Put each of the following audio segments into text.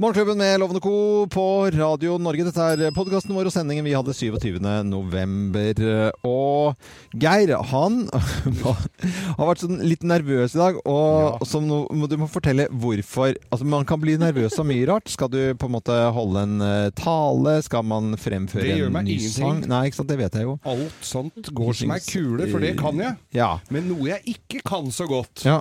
Morgenklubben med Lovende Co. på Radio Norge. Dette er podkasten vår og sendingen vi hadde 27. november. Og Geir, han har vært sånn litt nervøs i dag. Og som no, du må fortelle hvorfor. Altså, Man kan bli nervøs av mye rart. Skal du på en måte holde en uh, tale? Skal man fremføre en ny ingenting. sang? Nei, ikke sant. Det vet jeg jo. Alt sånt går som ei kule, for det kan jeg. Ja. Men noe jeg ikke kan så godt, Ja.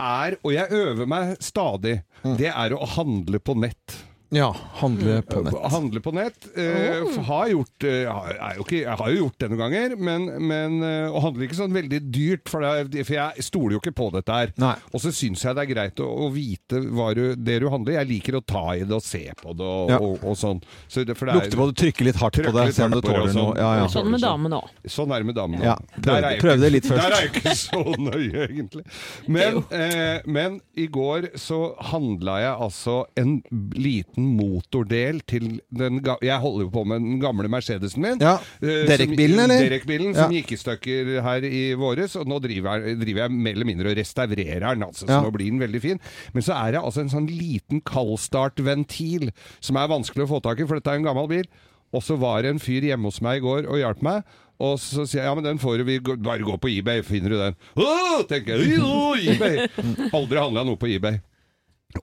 Er, og jeg øver meg stadig, det er å handle på nett. Ja. Handle på nett. Handle på nett. Eh, oh. har gjort, eh, er jo ikke, jeg har jo gjort det noen ganger, men, men eh, og handler ikke sånn veldig dyrt, for, det, for jeg stoler jo ikke på dette her. Nei. Og så syns jeg det er greit å, å vite hva du, det du handler. Jeg liker å ta i det og se på det og, Ja. og, og sånn. Så det, for det er- Lukte på det, trykke litt hardt på det, se om du tåler noe. sånn. Ja, ja. Sånn med damene òg. Sånn er det med damene. Ja, prøv- prøv det litt først. Der er jeg ikke så nøye, egentlig. Men, eh, men i går så handla jeg altså en liten motordel til den Jeg holder jo på med den gamle Mercedesen min. Ja. Eh, Derek-bilen, eller? Derek-bilen som gikk i stykker her i våres, og nå driver, jeg- driver jeg mer eller mindre og restaurerer den, altså, så Ja. nå blir den veldig fin. Men så er det altså en sånn liten kaldstartventil som er vanskelig å få tak i, for dette er en gammel bil. Og så var det en fyr hjemme hos meg i går og hjalp meg. Og så sier jeg ja, men den får du, vi bare gå på eBay, finner du den. Åh, tenker jeg, Jo, eBay! Aldri handla noe på eBay.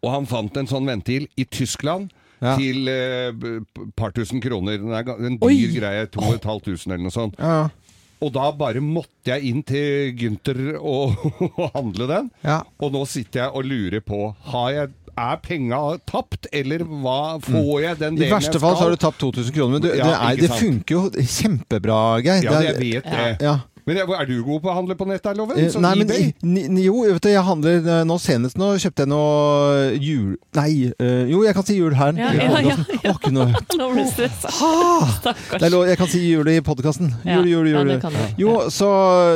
Og han fant en sånn ventil i Tyskland. Ja. Til eh, par tusen kroner. Den er en dyr Oi! greie. To og et halvt tusen eller noe sånt. Ja. Og da bare måtte jeg inn til Gunther og, og handle den. Ja. Og nå sitter jeg og lurer på har jeg, Er penga tapt, eller hva får jeg den delen jeg skal? I verste fall så har du tapt 2000 kroner, men du, Ja, det, er, det funker jo kjempebra, Geir. Ja, Det jeg vet det. Ja. Men er du god på å handle på nett, der, Loven? Eh, Sånn Nei, men eBay? ni- jo, vet du, jeg handler eh, nå senest nå kjøpte jeg noe jul... Nei, eh, jo, jeg kan si jul her. Ja, ja, ja, ja. Å, ikke noe. Nå ble du stressa. Stakkars. Lov, jeg kan si jul i podkasten. Ja. Jul, jul, Ja, det kan du. Jo, så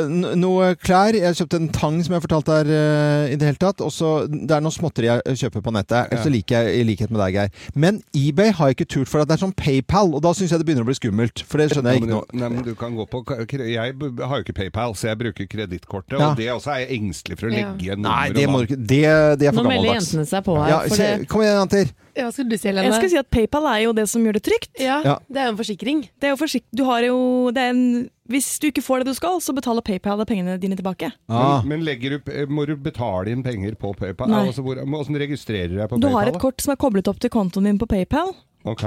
noe klær. Jeg kjøpte en tang som jeg fortalte her eh, i det hele tatt. Og så det er noe småtteri jeg kjøper på nettet. Ja. Så liker jeg i likhet med deg, Geir. Men eBay har jeg ikke turt for det er sånn PayPal, og da syns jeg det begynner å bli skummelt. For det skjønner jeg ikke men, noe. nei, men du kan gå på Jeg b- har jo ikke PayPal, så jeg bruker kredittkortet. Ja. Og det også er jeg engstelig for å legge igjen Nei, det, og må navn. det, det er Nå melder jentene seg på her. Ja, for se, det, kom igjen, jenter. Ja, du si, Helene? Jeg skal si at PayPal er jo det som gjør det trygt. ja, Ja. Det er jo en forsikring. Det er jo forsik du har jo, det er en, hvis du ikke får det du skal, så betaler PayPal pengene dine tilbake. Ah. Men, men du, må du betale inn penger på PayPal? Nei. Altså, hvor, hvordan registrerer jeg på Du PayPal? har et da? kort som er koblet opp til kontoen din på PayPal. Ok.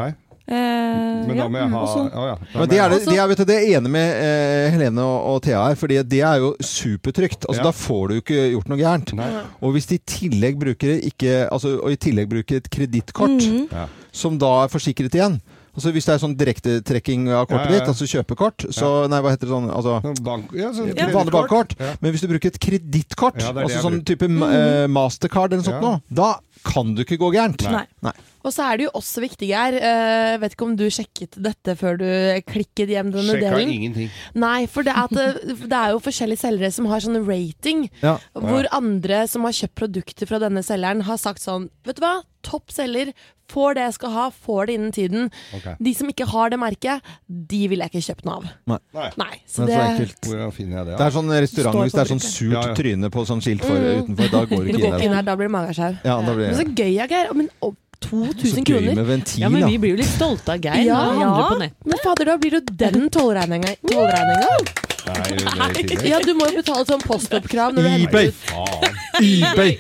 Eh, Men da må jeg ha og så- ja. Men må det er, ha- det, er, du, det er jeg enig med eh, Helene og, og Thea her, fordi det er jo supertrygt. Altså, Ja. Da får du ikke gjort noe gærent. Nei. Og hvis de i tillegg bruker, ikke, altså, og i tillegg bruker et kredittkort, Mhm. Ja. som da er forsikret igjen Altså Hvis det er sånn direktetrekking av kortet Ja, ja, ja. ditt, altså kjøpekort, så Nei, hva heter det sånn? Altså, Sånn Bank, ja, sånn vanlig bankkort. Ja. Men hvis du bruker et kredittkort, altså sånn type uh, mastercard eller noe sånt Ja. nå, da kan du ikke gå gærent. Nei. Nei. Og så er det jo også viktig, Geir. uh, vet ikke om du sjekket dette før du klikket hjem denne Sjekka delen? ingenting. Nei, for det er, at det, det er jo forskjellige selgere som har sånn rating, Ja. hvor andre som har kjøpt produkter fra denne selgeren, har sagt sånn Vet du hva, topp selger, får det jeg skal ha, får det innen tiden. Okay. De som ikke har det merket, de vil jeg ikke kjøpt noe av. Nei. Nei. Nei, så Det er så enkelt. Hvordan finner jeg det? Det er sånn restaurant hvis det er sånn surt Ja, ja. tryne på sånn skilt for, Mm. utenfor, da går du ikke inn der. her, da blir det magesjau. Ja, da blir Men så gøy, jeg Geir. Men Så 2000 gøy kroner. med ventil, ja, men vi blir jo litt stolte av Geir Ja, når han handler på nettet. Men fader, da blir det jo den tollregninga. er. Ja, du må jo betale sånn postoppkrav når du henter eBay. ut Faen. eBay!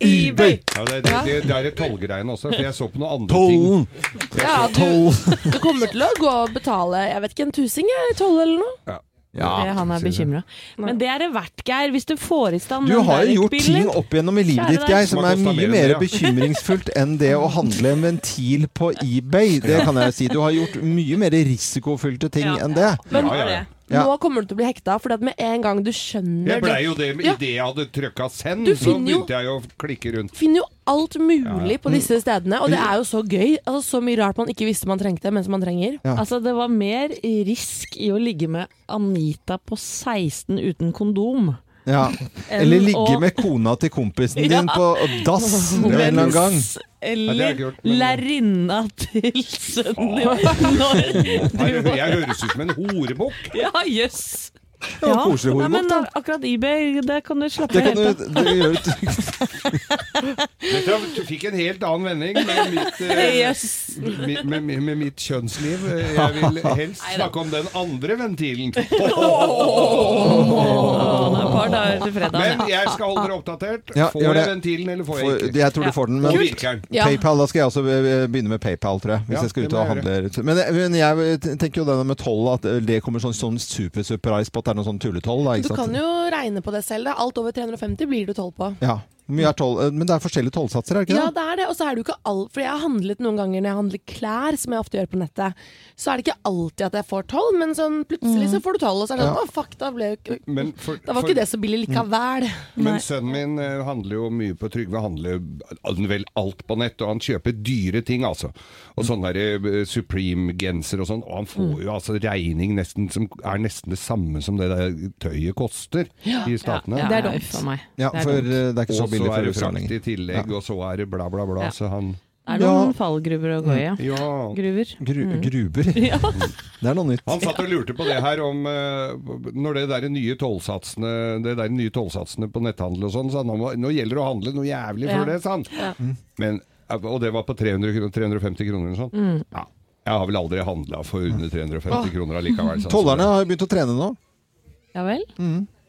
eBay! Ja, det, det, det, det er et tollgreiene også, for jeg så på noen andre ting. Tollen! Ja, du, du kommer til å gå og betale jeg vet ikke, en tusing i tolv eller noe. Ja, Det han er bekymra. Men det er det verdt, Geir, hvis du får i stand Du har jo gjort ting opp igjennom i livet ditt. Geir, som er mye mer det, ja. bekymringsfullt enn det å handle en ventil på eBay. Det kan jeg si. Du har gjort mye mer risikofylte ting Ja. enn det. Men Ja, ja, ja. Ja. nå kommer du til å bli hekta, for med en gang du skjønner Jeg blei jo det Ja. idet jeg hadde trykka send, så begynte jeg å klikke rundt. finner jo alt mulig på Mm. disse stedene, og det er jo så gøy. Altså, så mye rart man ikke visste man trengte, men som man trenger. Ja. Altså, det var mer risk i å ligge med Anita på 16 uten kondom. Ja. Eller ligge med kona til kompisen din Ja. på dass en eller annen gang. Eller lærerinna til sønnen din når du Jeg, høres ut som en horebukk. Ja, jøss! Det var koselig Nei, horebok, men da. akkurat eBay, det kan du slappe Det helt av. du, det gjør du Dette du fikk en helt annen vending med mitt, eh, Yes. med, med, med, med mitt kjønnsliv. Jeg vil helst snakke om den andre ventilen. Åh, et par dager til fredag. Men jeg skal holde dere oppdatert. Ja, Får jeg ventilen, eller får jeg ikke? jeg tror du får den. Men? Ja. PayPal, da skal jeg også eh, begynne med PayPal, tror jeg. Hvis Ja, jeg skal ut og handle. Men, men jeg tenker jo det med toll, at det kommer sånn, sånn super-surprise på at det er noe sånn tulletoll. Da, Du sant? kan jo regne på det selv. Da. Alt over 350 blir du toll på. Ja. Er toll, eh, men det er forskjellige tollsatser, er det ikke Ja, det? det er det. Og så er det jo ikke alt For jeg har handlet noen ganger når jeg handler klær, som jeg ofte gjør på nettet, så er det ikke alltid at jeg får toll, men sånn plutselig så får du toll, og så er det sånn Ja. Å, fuck, da ble jo ikke for- Da var for- ikke det så billig likevel. Men Nei. sønnen min eh, handler jo mye på Trygve. Handler vel alt på nett, og han kjøper dyre ting, altså. Og sånn der eh, Supreme-genser og sånn. Og han får jo altså regning nesten som er nesten det samme som det der tøyet koster i statene. Ja, Det er dumt. for meg. Ja, Det er for dumt. det er ikke så så for er det frakt i tillegg, Ja. og så er det bla, bla, bla. Ja. Så han Det er noen Ja. fallgruver å gå i, ja. Ja. Gruver. Gru, Mm. Gruber. Ja. Det er noe nytt. Han satt og lurte på det her om eh, Når det der nye tollsatsene Det der nye tollsatsene på netthandel og sånn, så han nå, gjelder det å handle noe jævlig for Ja. det, sa han. Ja. Men, og det var på 300, kroner- 350 kroner eller sånn. Mm. Ja. Jeg har vel aldri handla for under 350 kroner allikevel. sånn, så- Tollerne har begynt å trene nå. ja vel?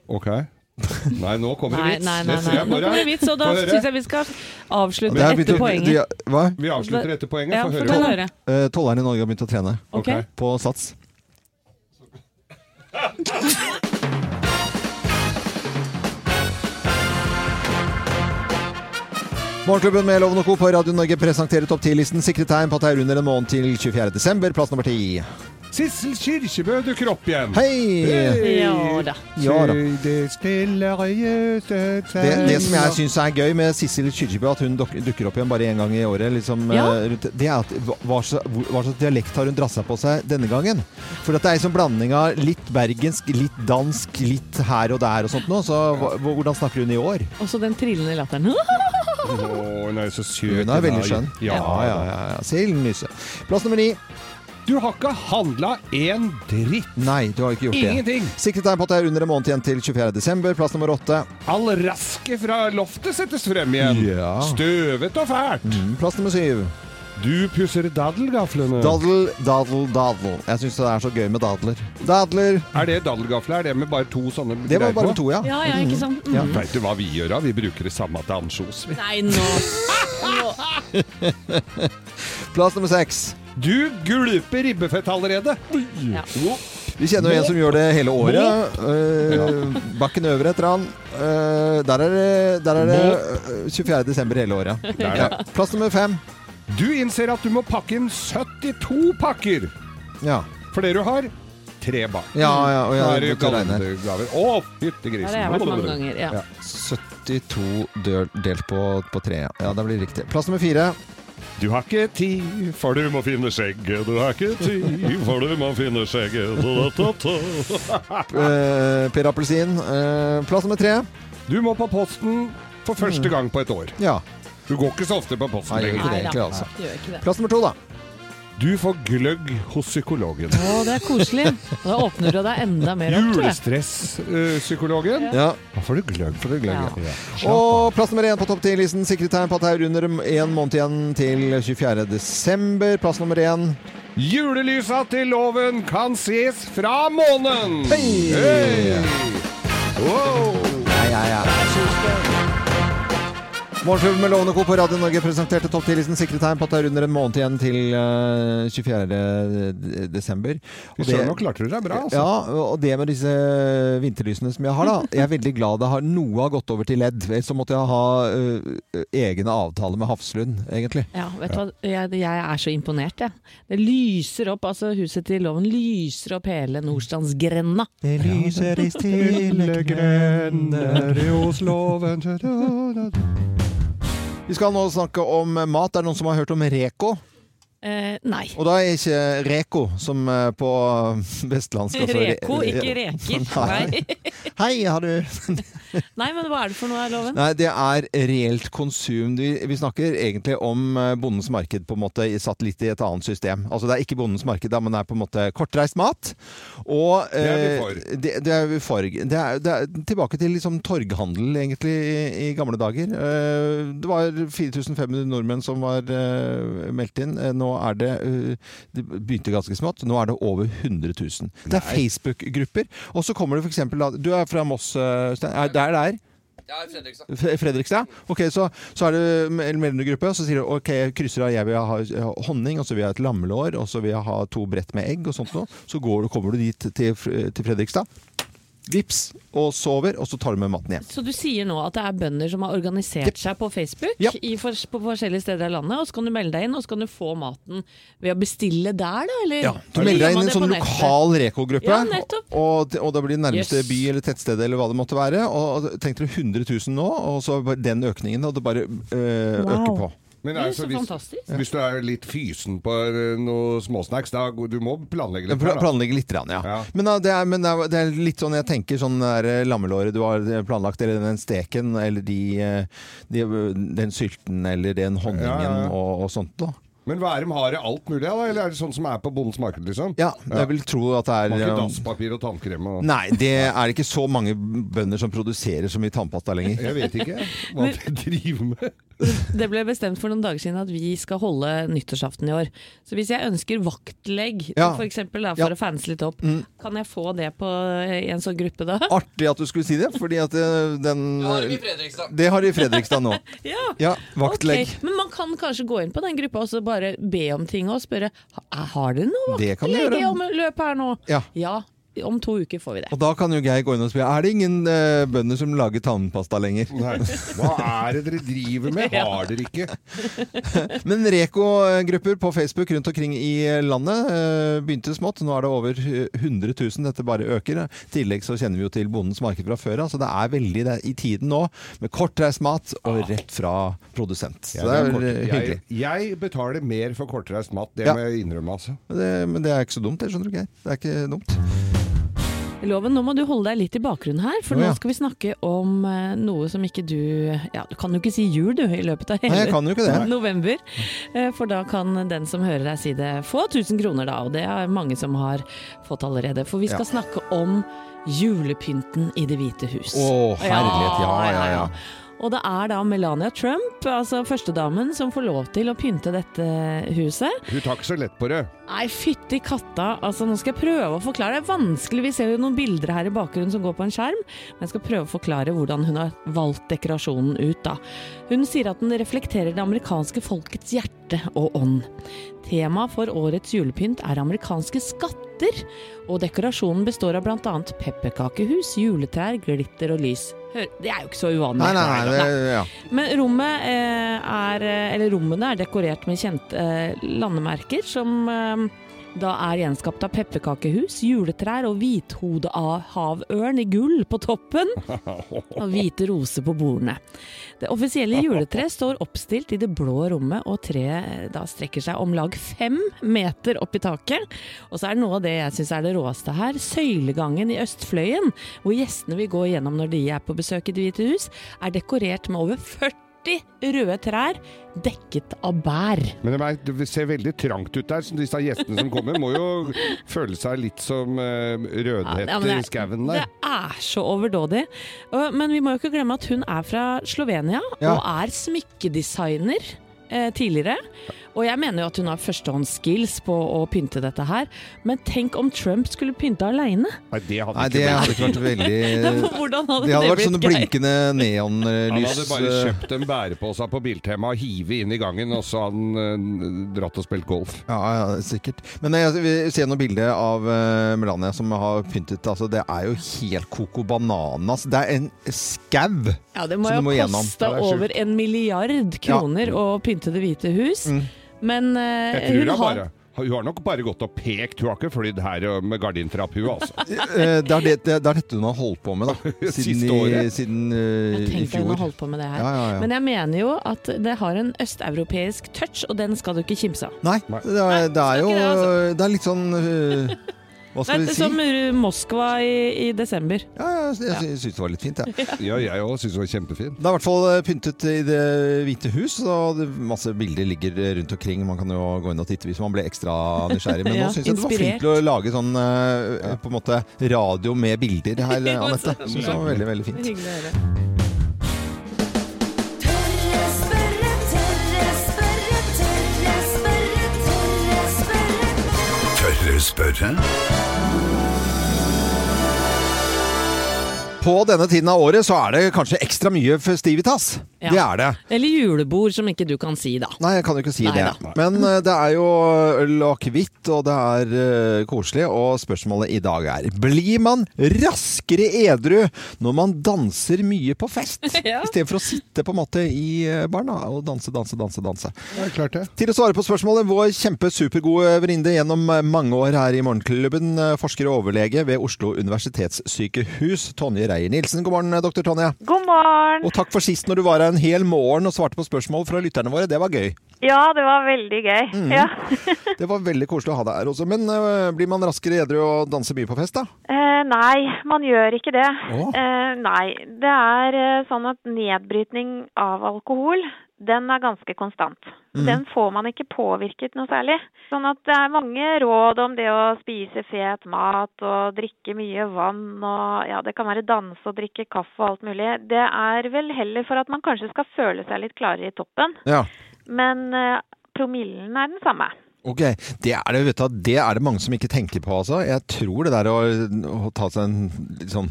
Ok. Nei, nå kommer det vits. nei, nei. nei. Nå kommer det vits, og da syns jeg vi skal avslutte etter begynt poenget. de- Hva? Vi avslutter etter poenget. Ja, Få høre. høre. Eh, i Norge har begynt å trene. Okay. Ok. På Sats. Morgenklubben med Loven og Co. på Radio Norge presenterer topp 10-listen. Sikre tegn på at det er under en måned til 24. desember. Plass nummer ti. Sissel Kyrkjebø dukker opp igjen. Hei! Ja da. Ja da. Det Det, som jeg syns er gøy med Sissel Kyrkjebø, at hun dukker opp igjen bare én gang i året, liksom, Ja. eh, det er at hva- hva slags, dialekt har hun dratt seg på seg denne gangen? For at det er en sånn blanding av litt bergensk, litt dansk, litt her og der og sånt nå. Så hvordan snakker hun i år? Også den trillende latteren. Å, hun er så søt. Hun er veldig skjønn. Ja, ja, ja, ja. Silden. Plass nummer ni. Du har ikke handla en dritt. Nei, du har ikke gjort det. Ingenting. Sikre tegn på at det er under en måned igjen til 24. desember. Plass nummer åtte. All raske fra loftet settes frem igjen. Ja. Støvet og fælt. Mm, Plass nummer syv. Du pusser daddelgaflene. Daddel, daddel, daddel. Jeg syns det er så gøy med dadler. Dadler. er det daddelgafler? Er det med bare to sånne Det var bare på? to, ja. Ja, ja, ikke sant? Mm. Ja. Vet du hva vi gjør da? Vi bruker det samme til vi. Nei, nå Plass nummer seks. Du gulper ribbefett allerede. Ja. Vi kjenner jo en som gjør det hele året. Uh, bakken øvre etter han. Uh, der er det, der er det eh, 24. desember hele året. Det Ja. Plass nummer fem. Du innser at du må pakke inn 72 pakker Ja. fordi du har tre barn. Ja, ja, og jeg det måtte regne. Å, fyttegrisen. Der har jeg vært mange ganger. Ja. Ja. 72 delt på, på tre. Ja, det blir riktig. Plass nummer fire. Du har ikke tid, for du må finne skjegget. Du har ikke tid, for du må finne skjegget. Da, da, da. Eh, per Appelsin. Eh, plass nummer tre. Du må på posten for første gang på et år. Ja. Du går ikke så ofte på posten Nei, jeg gjør ikke det egentlig, altså. Gjør ikke det. Plass nummer to, da. Du får gløgg hos psykologen. Å, det er koselig. Da åpner du deg enda mer opp, Julestresspsykologen. Ja. Da får du gløgg. Får du gløgg, Ja. ja. Og plass nummer én på topp 10-listen. Sikre tegn på at det er under en måned igjen til 24. desember. Plass nummer én. Julelysa til loven kan ses fra månen! Hei! Hei! Wow! Ja, ja, ja. Morgenklubben med Lovende Co. på Radio Norge presenterte topp 10-listen sikre tegn på at det er under en måned igjen til eh, 24. desember. Og søren, nå klarte du deg bra, altså. Ja, og det med disse vinterlysene som jeg har, da. Jeg er veldig glad det har noe har gått over til ledd. Så måtte jeg ha uh, egne avtaler med Hafslund, egentlig. Ja, vet du hva? Jeg, jeg er så imponert, jeg. Det lyser opp, altså huset til Loven lyser opp hele Nordstrandsgrenda. Det lyser i stille grender hos loven Vi skal nå snakke om mat. Er det noen som har hørt om Reko? Eh, nei. Og da er ikke Reko, som eh, på vestlandsk altså, Reko, ikke reker. Nei. Hei, har du Nei, men hva er det for noe, er loven? Nei, det er reelt konsum. Vi, vi snakker egentlig om eh, bondens marked på en måte satt litt i et annet system. Altså det er ikke bondens marked, da, men det er på en måte kortreist mat. Og Det er vi eh, for. Det, det er vi for. Det er, det er tilbake til liksom torghandel, egentlig, i, i gamle dager. Eh, det var 4500 nordmenn som var eh, meldt inn. Nå er det eh, Det begynte ganske smått. Nå er det over 100 000. Det er Facebook-grupper. Og så kommer det f.eks. Du er fra Moss, eh, Stein. Er- Det er der? Ja, Fredrikstad. Fredrikstad? Ok, så, så er det en mellomgruppe, og så sier du ok, jeg krysser av, jeg vil ha ha honning, og så vil jeg ha et lammelår, og så vil jeg ha to brett med egg og sånt noe. Så går du, kommer du dit til, til Fredrikstad, vips, og sover, og så tar du med maten hjem. Så du sier nå at det er bønder som har organisert yep. seg på Facebook yep. i for, på forskjellige steder i landet, og så kan du melde deg inn, og så kan du få maten ved å bestille der, da? Eller, Du melder deg inn i en sånn lokal Reko-gruppe, Ja, og, og da blir det nærmeste Yes. by eller tettsted eller hva det måtte være. Og tenk dere 100 000 nå, og så den økningen, og det bare øh, Wow. øker på. Men Det er altså, så hvis, fantastisk. hvis du er litt fysen på eh, noe småsnacks, da du må planlegge litt. Pla- Planlegge litt, grann, ja. Ja. Men, da, det er, men det, er, det er litt sånn jeg tenker sånn der lammelåret du har planlagt, eller den steken, eller de, eh, de, den sylten, eller den honningen Ja. Og, og sånt. da. Men Værum har det alt mulig, da? Eller er det sånn som er på Bondens marked, liksom? Ja, jeg vil tro at det er ikke eh, dasspapir og tannkrem og Nei, det er ikke så mange bønder som produserer så mye tannpasta lenger. Jeg vet ikke hva de driver med. Det ble bestemt for noen dager siden at vi skal holde nyttårsaften i år. Så hvis jeg ønsker vaktlegg, Ja. for eksempel, da, Ja. for å fanse litt opp, Mm. kan jeg få det på, i en sånn gruppe da? Artig at du skulle si det, fordi at eh, den Ja, har de i Fredrikstad. Det har de i Fredrikstad nå. Ja. Ja, vaktlegg. Okay. Men man kan kanskje gå inn på den gruppa og så bare be om ting og spørre har dere noe Det kan du vaktlegg i gjøre. omløp her nå. Ja. Om to uker får vi det. Og da kan jo Geir gå inn og spørre Er det ingen uh, bønder som lager tannpasta lenger. Nei. Hva er det dere driver med? Har dere ikke? Men Reko-grupper på Facebook rundt omkring i landet uh, begynte smått. Nå er det over 100 000. Dette bare øker. I tillegg så kjenner vi jo til Bondens marked fra før av, så det er veldig det, i tiden nå med kortreist mat og rett fra produsent. Så Ja, det er eh, hyggelig. jeg, jeg betaler mer for kortreist mat, det Ja. må jeg innrømme, altså. Men det, men det er ikke så dumt, det skjønner du, Geir. Det er ikke dumt. Loven, nå må du holde deg litt i bakgrunnen her, for ja. nå skal vi snakke om eh, noe som ikke du Ja, du kan jo ikke si jul, du, i løpet av Nei, hele ikke det. november. Eh, For da kan den som hører deg si det, få 1000 kroner, da. Og det er mange som har fått allerede. For vi skal Ja. snakke om julepynten i Det hvite hus. Å, herlighet. Ja, ja, ja. Og det er da Melania Trump, altså førstedamen, som får lov til å pynte dette huset. Hun tar ikke så lett på det. Nei, fytti katta. Altså, nå skal jeg prøve å forklare. Det er vanskelig, vi ser jo noen bilder her i bakgrunnen som går på en skjerm. Men jeg skal prøve å forklare hvordan hun har valgt dekorasjonen ut, da. Hun sier at den reflekterer det amerikanske folkets hjerte og ånd. Temaet for årets julepynt er amerikanske skatter, og dekorasjonen består av bl.a. pepperkakehus, juletrær, glitter og lys. Hør, det er jo ikke så uvanlig. Nei, nei, nei. Det, ja. Men rommet eh, er, eh, eller rommene er dekorert med kjente eh, landemerker, som eh, da er gjenskapt av pepperkakehus, juletrær og hvithodehavørn i gull på toppen, og hvite roser på bordene. Det offisielle juletreet står oppstilt i det blå rommet, og treet da strekker seg om lag fem meter opp i taket. Og så er det noe av det jeg syns er det råeste her. Søylegangen i østfløyen, hvor gjestene vil gå gjennom når de er på besøk i Det hvite hus, er dekorert med over 40 røde trær dekket av bær. Men det, er, det ser veldig trangt ut der. så Disse gjestene som kommer, må jo føle seg litt som uh, rødhette Ja, i skauen Det er så overdådig. Men vi må jo ikke glemme at hun er fra Slovenia Ja. og er smykkedesigner eh, tidligere. Og jeg mener jo at hun har førstehåndsskills på å pynte dette her. Men tenk om Trump skulle pynte aleine! Nei, det hadde Nei, ikke det blitt. hadde ikke vært veldig Hvordan hadde Det det, hadde vært sånne blinkende neonlys. Han hadde bare eh, kjøpt en bærepose på Biltema og hivet inn i gangen, og så hadde han eh, dratt og spilt golf. Ja, ja, sikkert. Men jeg vil se noen bilder av eh, Melania som har pyntet. Altså, det er jo helt coco bananas. Det er en skau! Ja, det må som jo du må gjennom. koste Ja, er over en milliard kroner å pynte Det hvite hus. Mm. Men uh, Jeg tror hun har bare, hun har nok bare gått og pekt. Hun har ikke flydd her med gardintrapp, hun altså. Eh, Det er, det, det er dette hun har holdt på med, da. Siden, Siste i, siden uh, Jeg i tenkte hun har holdt på med det her. Ja, ja, ja. Men jeg mener jo at det har en østeuropeisk touch, og den skal du ikke kimse av. Nei, det er, det er jo det, altså. Er litt sånn eh, Hva skal er vi si? som Moskva i, i desember. Ja, ja, jeg ja. syns det var litt fint, jeg. Ja, jeg òg syns det var kjempefint. Det er i hvert fall eh, pyntet i Det hvite hus, og masse bilder ligger rundt omkring. Man kan jo gå inn og titte hvis man blir ekstra nysgjerrig. Men Ja, nå syns jeg det var fint å lage sånn eh, på en måte radio med bilder her, Anette. Syns det var veldig, veldig fint. Hyggelig å høre. Buiten. På denne tiden av året så er det kanskje ekstra mye festivitas. Ja. Det er det. Eller julebord, som ikke du kan si, da. Nei, jeg kan jo ikke si Nei det. da. Men eh, det er jo øl og akevitt, og det er uh, koselig. Og spørsmålet i dag er Blir man raskere edru når man danser mye på fest? Ja. I stedet for å sitte på en måte i eh, baren og danse, danse, danse. danse. Ja, klart det. Til å svare på spørsmålet, vår kjempesupergode venninne gjennom mange år her i Morgenklubben, forsker og overlege ved Oslo universitetssykehus, Tonje Reier-Nilsen. God morgen, doktor Tonje. God morgen. Og takk for sist når du var her en hel morgen og svarte på spørsmål fra lytterne våre. Det var gøy. Ja, det var veldig gøy. Mm. Ja. Det var veldig koselig å ha deg her også. Men uh, blir man raskere edru og danser mye på fest, da? Eh, nei, man gjør ikke det. Oh. Eh, nei, det er eh, sånn at nedbrytning av alkohol, den er ganske konstant. Mm. Den får man ikke påvirket noe særlig. Sånn at det er mange råd om det å spise fet mat og drikke mye vann og ja, det kan være danse og drikke kaffe og alt mulig. Det er vel heller for at man kanskje skal føle seg litt klarere i toppen. Ja. Men eh, promillen er den samme. Ok, det er det, vet du, det er det mange som ikke tenker på, altså. Jeg tror det der å, å ta seg en litt sånn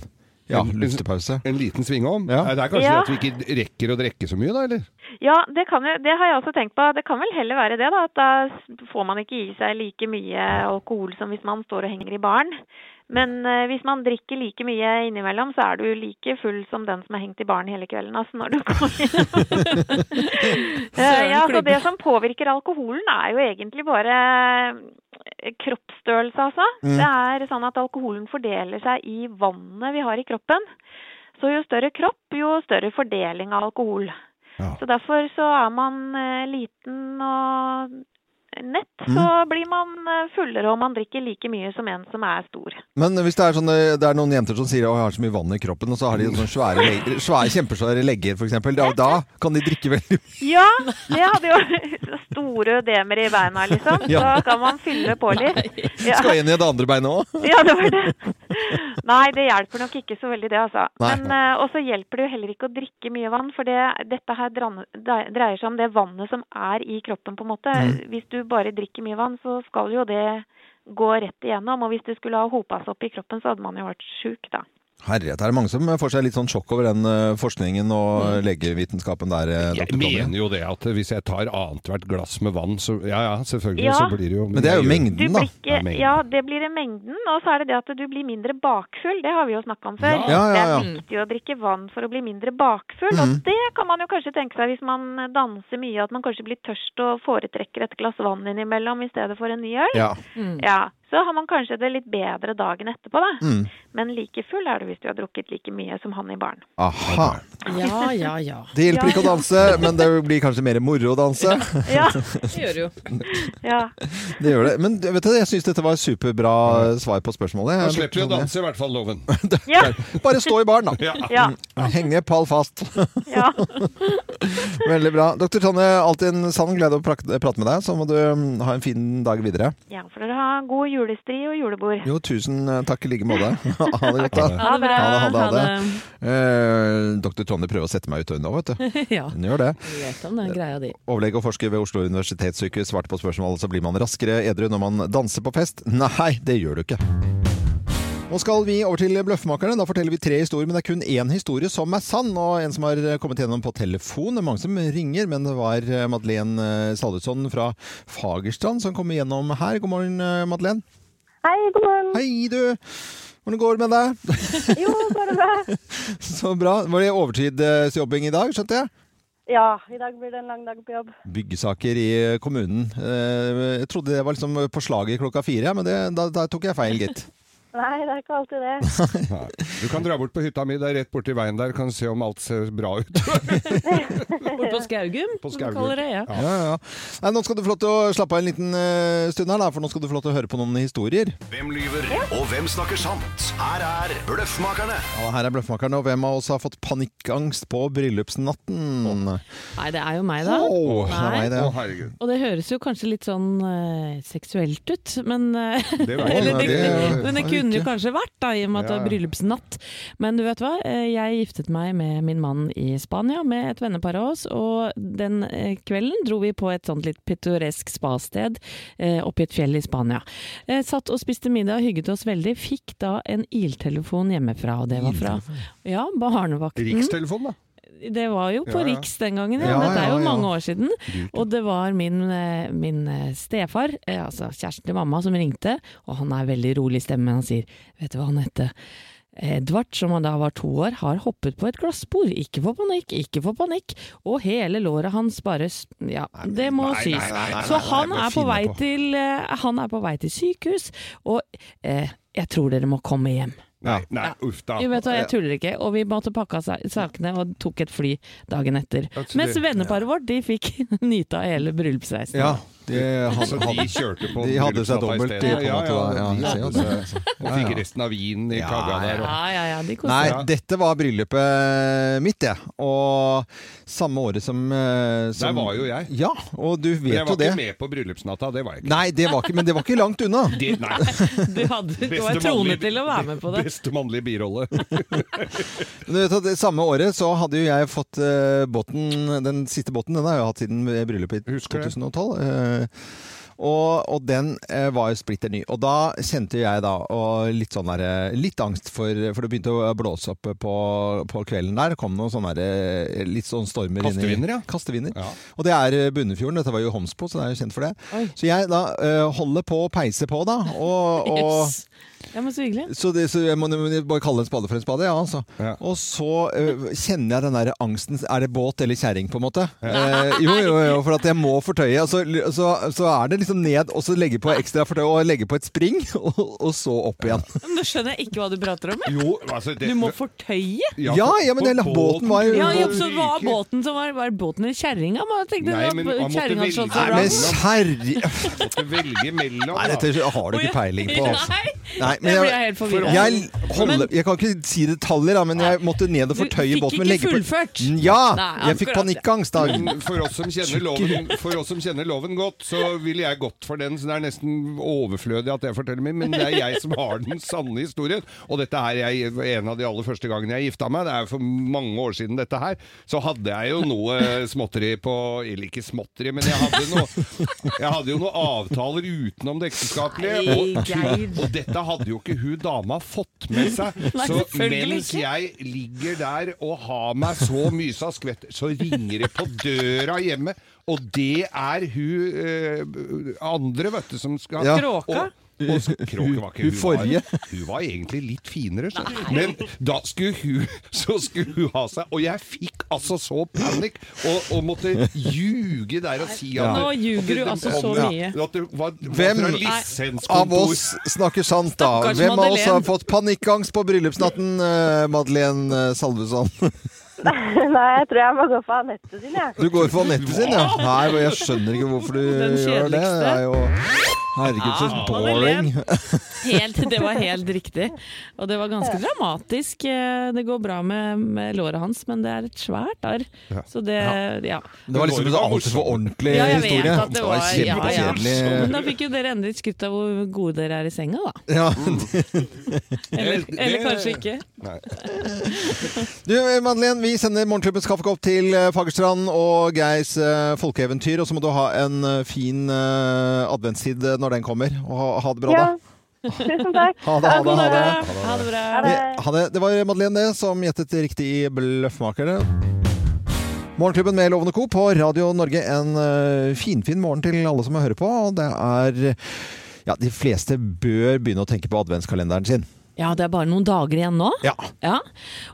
ja, luftepause. En liten svingom. Ja. Det er kanskje Ja. at vi ikke rekker å drikke så mye, da, eller? Ja, det, kan det har jeg også tenkt på. Det kan vel heller være det, da. At da får man ikke i seg like mye alkohol som hvis man står og henger i baren. Men eh, hvis man drikker like mye innimellom, så er du like full som den som er hengt i baren hele kvelden. Altså, når du kommer hjem. Eh, ja, så det som påvirker alkoholen, er jo egentlig bare eh, kroppsstørrelse, altså. Mm. Det er sånn at alkoholen fordeler seg i vannet vi har i kroppen. Så jo større kropp, jo større fordeling av alkohol. Ja. Så derfor så er man liten og nett, Mm. så blir man eh, fullere og man drikker like mye som en som er stor. Men hvis det er, sånne, det er noen jenter som sier at jeg har så mye vann i kroppen, og så har de sånne svære, leg- svære kjempesvære legger, f.eks. Da, da kan de drikke veldig mye. Ja, det hadde jo store ødemer i beina, liksom. Da kan man fylle på litt. Ja. Skal inn i det andre beinet òg. Ja, det var det. Nei, det hjelper nok ikke så veldig det, altså. Uh, også hjelper det jo heller ikke å drikke mye vann, for det, dette her dreier seg om det vannet som er i kroppen, på en måte. Mm. Hvis du bare drikker mye vann, så skal jo det gå rett igjennom. Og hvis det skulle ha hopa seg opp i kroppen, så hadde man jo vært sjuk, da. Herlighet, er det mange som får seg litt sånn sjokk over den eh, forskningen og legevitenskapen der, eh, Jeg mener jo det at hvis jeg tar annethvert glass med vann, så ja ja, selvfølgelig, Ja. så blir det jo Men det er jo mengden, da. ikke, Ja, mengden. ja, det blir det mengden. Og så er det det at du blir mindre bakfull. Det har vi jo snakka om før. Ja. Ja, ja, ja. Det er viktig å drikke vann for å bli mindre bakfull. Mm. Og det kan man jo kanskje tenke seg hvis man danser mye, at man kanskje blir tørst og foretrekker et glass vann innimellom i stedet for en ny øl. Ja. Mm. Så har man kanskje det litt bedre dagen etterpå, da. Mm. Men like full er du hvis du har drukket like mye som han i baren. Aha. Ja, ja, ja. Det hjelper ikke å danse, men det blir kanskje mer moro å danse. Ja, Det gjør det jo. ja. Det gjør det. Men vet du, jeg syns dette var superbra svar på spørsmålet. Da slipper vi å danse, i hvert fall, Loven. Ja, Bare stå i baren, da. ja, Henge pall fast. ja. Veldig bra. Doktor Tonje, alltid en sann glede å prate med deg. Så må du mm, ha en fin dag videre. ja for dere har god julestri og julebord. Jo, tusen eh, takk i like måte. Ha det godt, da. Ha det bra. Ha det, ha det, ha det. Eh, Doktor Tonje prøver å sette meg ut nå, vet du. det. Ja, Hun gjør det. vet om den greia di. Overlege og forsker ved Oslo universitetssykehus svarte på spørsmålet så blir man raskere edru når man danser på fest. Nei, det gjør du ikke. Nå skal vi over til Bløffmakerne. Da forteller vi tre historier, men det er kun én historie som er sann, og en som har kommet gjennom på telefon. Det er mange som ringer, men det var eh, Madeleine eh, Salvesson fra Fagerstrand som kom gjennom her. God morgen, eh, Madeleine. Hei, god morgen. Hei, du! Hvordan går det med deg? Jo, går det bra. Så bra. Var det overtidsjobbing i dag, skjønte jeg? Ja, i dag blir det en lang dag på jobb. Byggesaker i kommunen. Eh, Jeg trodde det var liksom på slaget klokka fire, men det, da, da tok jeg feil, gitt. Nei, det er ikke alltid det. Nei. Du kan dra bort på hytta mi, det er rett borti veien der, kan se om alt ser bra ut. Bort på Skaugum, På som vi kaller det. Ja. Ja, ja. Nei, nå skal du få lov til å slappe av en liten uh, stund her, da, for nå skal du få lov til å høre på noen historier. Hvem lyver, og hvem snakker sant? Her er Bløffmakerne. Ja, her er Bløffmakerne, og hvem av oss har fått panikkangst på bryllupsnatten? Nei, det er jo meg, da. Åh, det er meg, det. Oh, herregud. Og det høres jo kanskje litt sånn uh, seksuelt ut, men uh, Det var- eller, det kunne jo kanskje vært, da, i og med at det var bryllupsnatt. Men du vet hva, Eh, jeg giftet meg med min mann i Spania, med et vennepar av oss, og den eh, kvelden dro vi på et sånt litt pittoresk spasted eh, oppi et fjell i Spania. Satt og spiste middag, hygget oss veldig, fikk da en iltelefon hjemmefra, og det var fra ja, barnevakten. Rikstelefon, da. Det var jo på Ja, ja. Riks den gangen, ja. Dette er jo mange år siden. Og det var min, eh, min eh, stefar, eh, altså kjæresten til mamma, som ringte. Og han er veldig rolig i stemmen. Han sier Vet du hva han heter? Edvard, som da var to år, har hoppet på et glassbord. Ikke få panikk, ikke få panikk. Og hele låret hans bare Ja, det må sys. Så han er på vei til Han er på vei til sykehus, og eh, jeg tror dere må komme hjem. Nei, nei, uff da. Jo, vet du, Jeg tuller ikke. Og vi måtte pakke av sakene og tok et fly dagen etter. Mens venneparet vårt de fikk nyte av hele bryllupsreisen. Ja, de had, Så de kjørte på de hadde seg i dobbelt, stedet. på en Ja, måte. ja. Ja, de jeg jo hadde Og fikk resten av vinen i Ja, kagga der. og- Ja, ja, ja, de Nei, dette var bryllupet mitt, det. Og samme året som, eh, som Der var jo jeg. Ja, og du vet Men det. jeg jo var det. ikke med på bryllupsnatta, det var jeg ikke. Nei, det var ikke, men det var ikke langt unna. Det, nei. Du, hadde, du var troende til å være med på det. Beste mannlige birolle. Men du vet at det Samme året så hadde jo jeg fått eh, båten Den siste båten den har jeg hatt siden bryllupet i Husker det. 2012. eh, og, og den eh, var jo splitter ny. Og da kjente jeg da og litt sånn der, eh, litt angst for For det begynte å blåse opp på, på kvelden der. Det kom noen sånne der, litt sånn stormer inn i Kastevinder, ja. Kastevinner. Ja. Og det er Bunnefjorden. Dette var jo Homsbo, så det er jo kjent for det. Oi. Så jeg da eh, holder på å peise på, da. Og, og Yes. Ja, men så hyggelig. så, det, så jeg må, jeg bare kalle en spade for en spade, ja. Altså. Ja. Og så øh, kjenner jeg den der angsten Er det båt eller kjerring, på en måte? Eh, jo, jo, jo, for at jeg må fortøye. Og så, så, så er det liksom ned, og så legge på ekstra fortøy, og legge på et spring, og, og så opp igjen. Men Nå skjønner jeg ikke hva du prater om. Jo, altså det, Du må fortøye? Ja, ja, men den båten var jo- Ja, ja, så var båten som var, var båten eller kjerringa? Nei, men man måtte kjerringa velge. Nei, men bra. Måtte velge mellom. Nei, dette har du ikke peiling på. Altså. Nei, Nei, men jeg- jeg. Jeg, holder, jeg kan ikke si detaljer, da, men jeg måtte ned og fortøye båten. Du fikk ikke fullført? Ja! Jeg fikk panikkangst da. For oss, som kjenner loven, for oss som kjenner loven godt, så ville jeg gått for den. Så det er nesten overflødig at jeg forteller min, men det er jeg som har den sanne historien. Og dette her er en av de aller første gangene jeg gifta meg. Det er for mange år siden dette her. Så hadde jeg jo noe småtteri på Eller ikke småtteri, men jeg hadde, noe, jeg hadde jo noen avtaler utenom det ekteskapelige. Og, og dette hadde jo ikke hun dama fått med seg. Nei, Så mens ikke. jeg ligger der og har meg så mysa skvett, så ringer det på døra hjemme. Og det er hun eh, andre, vet du, som skal Ja. Kråka? Og, og Kråke var ikke Hun hun, forrige. Var, hun var egentlig litt finere, så. men da skulle hun Så skulle hun ha seg Og jeg fikk altså så panikk og, og måtte ljuge der og si at Nå ljuger du altså så mye. At det var, var Hvem av oss snakker sant, da? Hvem av oss har fått panikkangst på bryllupsnatten, eh, Madeleine eh, Salvesson? Nei, jeg tror jeg må gå for Anette sin, jeg. Du går for Anette sin, ja? Nei, jeg skjønner ikke hvorfor du gjør det. Det er jo Herregud, så boring. Helt, det var helt riktig. Og det var ganske dramatisk. Eh, Det går bra med, med låret hans, men det er et svært arr. Så det Ja. Det var liksom en altfor ordentlig historie. Ja, jeg vet at det var ja, ja. Men da fikk jo dere endelig skrytt av hvor gode dere er i senga, da. Ja. Eller, eller kanskje ikke. Nei. Du, Madeleine, vi sender Morgenklubbens kaffekopp til eh, Fagerstrand og Geirs eh, folkeeventyr. Og så må du ha en eh, fin adventstid når den kommer. Og ha, det bra, Ja. da. Tusen takk. Ha det, ha det. Ha det. Ha det bra. Det. Det. Det var Madeleine det, som gjettet riktig i Bløffmakerne. Morgenklubben med Lovende Co. på Radio Norge. En finfin fin morgen til alle som hører på. Og det er Ja, de fleste bør begynne å tenke på adventskalenderen sin. Ja, det er bare noen dager igjen nå. Ja.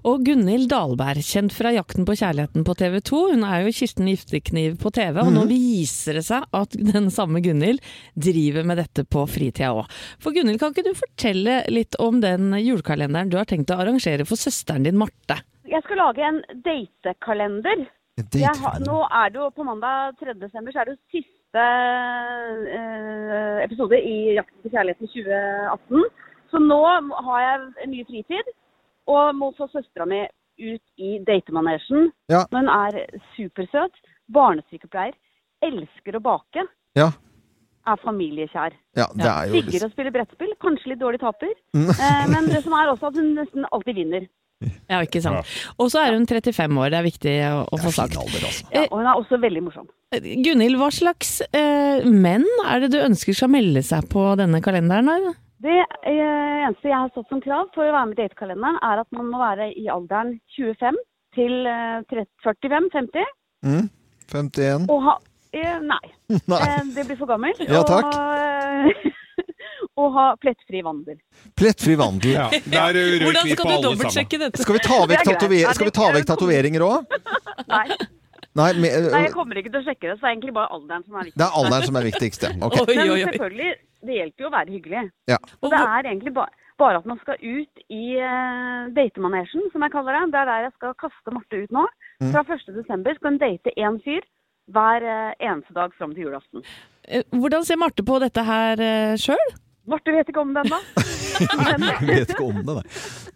Og Gunhild Dahlberg, kjent fra Jakten på kjærligheten på TV 2. Hun er jo Kirsten Giftekniv på TV, og nå Mhm. viser det seg at den samme Gunhild driver med dette på fritida òg. For Gunhild, kan ikke du fortelle litt om den julekalenderen du har tenkt å arrangere for søsteren din Marte? Jeg skal lage en datekalender. Date har, nå er det jo på mandag 3. desember, så er det jo siste eh, episode i 'Jakten på kjærligheten 2018'. Så nå har jeg mye fritid, og må få søstera mi ut i datemanesjen. Ja. Hun er supersøt, barnesykepleier, elsker å bake, Ja. er familiekjær. Ja, det er jo Digger å spille brettspill, kanskje litt dårlig taper. Mm. Eh, men det som er også at hun nesten alltid vinner. Ja, ikke sant. Og så er hun 35 år, det er viktig å, å få sagt. altså. Ja, og hun er også veldig morsom. Gunhild, hva slags eh, menn er det du ønsker skal melde seg på denne kalenderen? da? Det eh, eneste jeg har stått som krav for å være med i datekalenderen, er at man må være i alderen 25 til eh, 45-50. Mm. 51. Og ha eh, Nei. Nei. Eh, det blir for gammel. Ja, takk. Og, eh, og ha plettfri vandel. Plettfri vandel. Ja, der røyk Hvordan vi skal på du alle dobbeltsjekke sammen. dette? Skal vi ta vekk tatoveringer òg? Nei, Nei, med, nei, jeg kommer ikke til å sjekke det, så det er egentlig bare alderen som er viktigst. det er alderen som er viktigst, ja. Ok. Oi, Men oi, Men selvfølgelig, det hjelper jo å være hyggelig. Ja. Og det er egentlig ba bare at man skal ut i uh, datemanesjen, som jeg kaller det. Det er der jeg skal kaste Marte ut nå. Mm. Fra 1. desember skal hun date én fyr hver uh, eneste dag fram til julaften. Eh, Hvordan ser Marte på dette her uh, sjøl? Marte vet ikke om det ennå. Vet ikke om det, nei.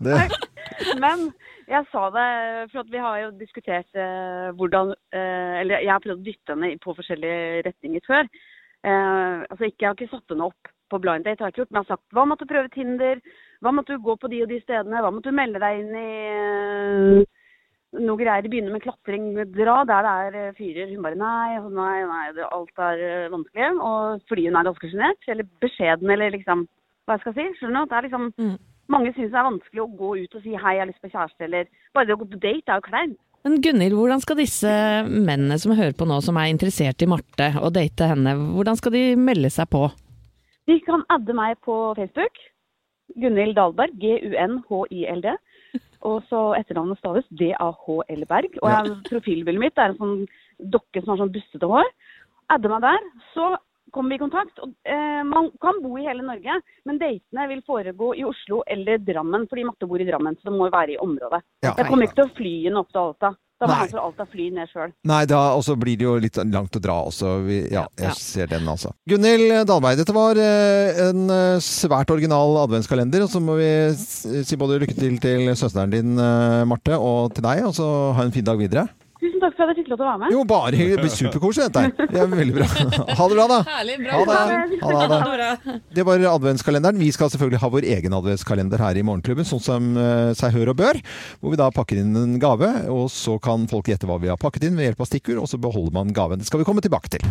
Det, Men jeg sa det, for vi har jo diskutert eh, hvordan eh, Eller jeg har prøvd å dytte henne på forskjellige retninger før. Eh, altså ikke, Jeg har ikke satt henne opp på blind date, har jeg ikke gjort, men jeg har sagt hva måtte du prøve Tinder? Hva måtte du gå på de og de stedene? Hva måtte du melde deg inn i eh, noe greier? Begynner med klatring, dra der det er eh, fyrer. Hun bare nei, nei, nei, det, alt er eh, vanskelig. Og fordi hun er ganske sjenert, eller beskjeden, eller liksom hva jeg skal si. Skjønner du? Det er liksom Mm. Mange syns det er vanskelig å gå ut og si hei, jeg har lyst på kjæreste, eller bare det å gå på date er jo kleint. Men Gunhild, hvordan skal disse mennene som hører på nå, som er interessert i Marte og date henne, hvordan skal de melde seg på? De kan adde meg på Facebook. Gunhild Dahlberg, G-U-N-H-I-L-D. Og så etternavnet staves D-A-H-L Berg. Og jeg, profilbildet mitt er en sånn dokke som har sånn bustete hår. Adde meg der, så kommer vi i kontakt. Og, eh, man kan bo i hele Norge, men datene vil foregå i Oslo eller Drammen, fordi Matte bor i Drammen, så det må jo være i området. Ja. Jeg kommer ikke til å fly henne opp til Alta. Da må han fra Alta fly ned sjøl. nei, da også blir det jo litt langt å dra også. Vi, ja, jeg ser den, altså. Gunhild Dahlberg, dette var eh, en eh, svært original adventskalender. Og så må vi si både lykke til til søsteren din, eh, Marte, og til deg. Og så ha en fin dag videre. Tusen takk for at jeg fikk lov til å være med. Jo, bare superkoselig, dette her. Det er veldig bra. Ha det bra, da. Herlig, Ha det. Ha det, ha det. Det var adventskalenderen. Vi skal selvfølgelig ha vår egen adventskalender her i Morgenklubben, sånn som eh, seg hør og bør. Hvor vi da pakker inn en gave, og så kan folk gjette hva vi har pakket inn ved hjelp av stikkord, og så beholder man gaven. Det skal vi komme tilbake til.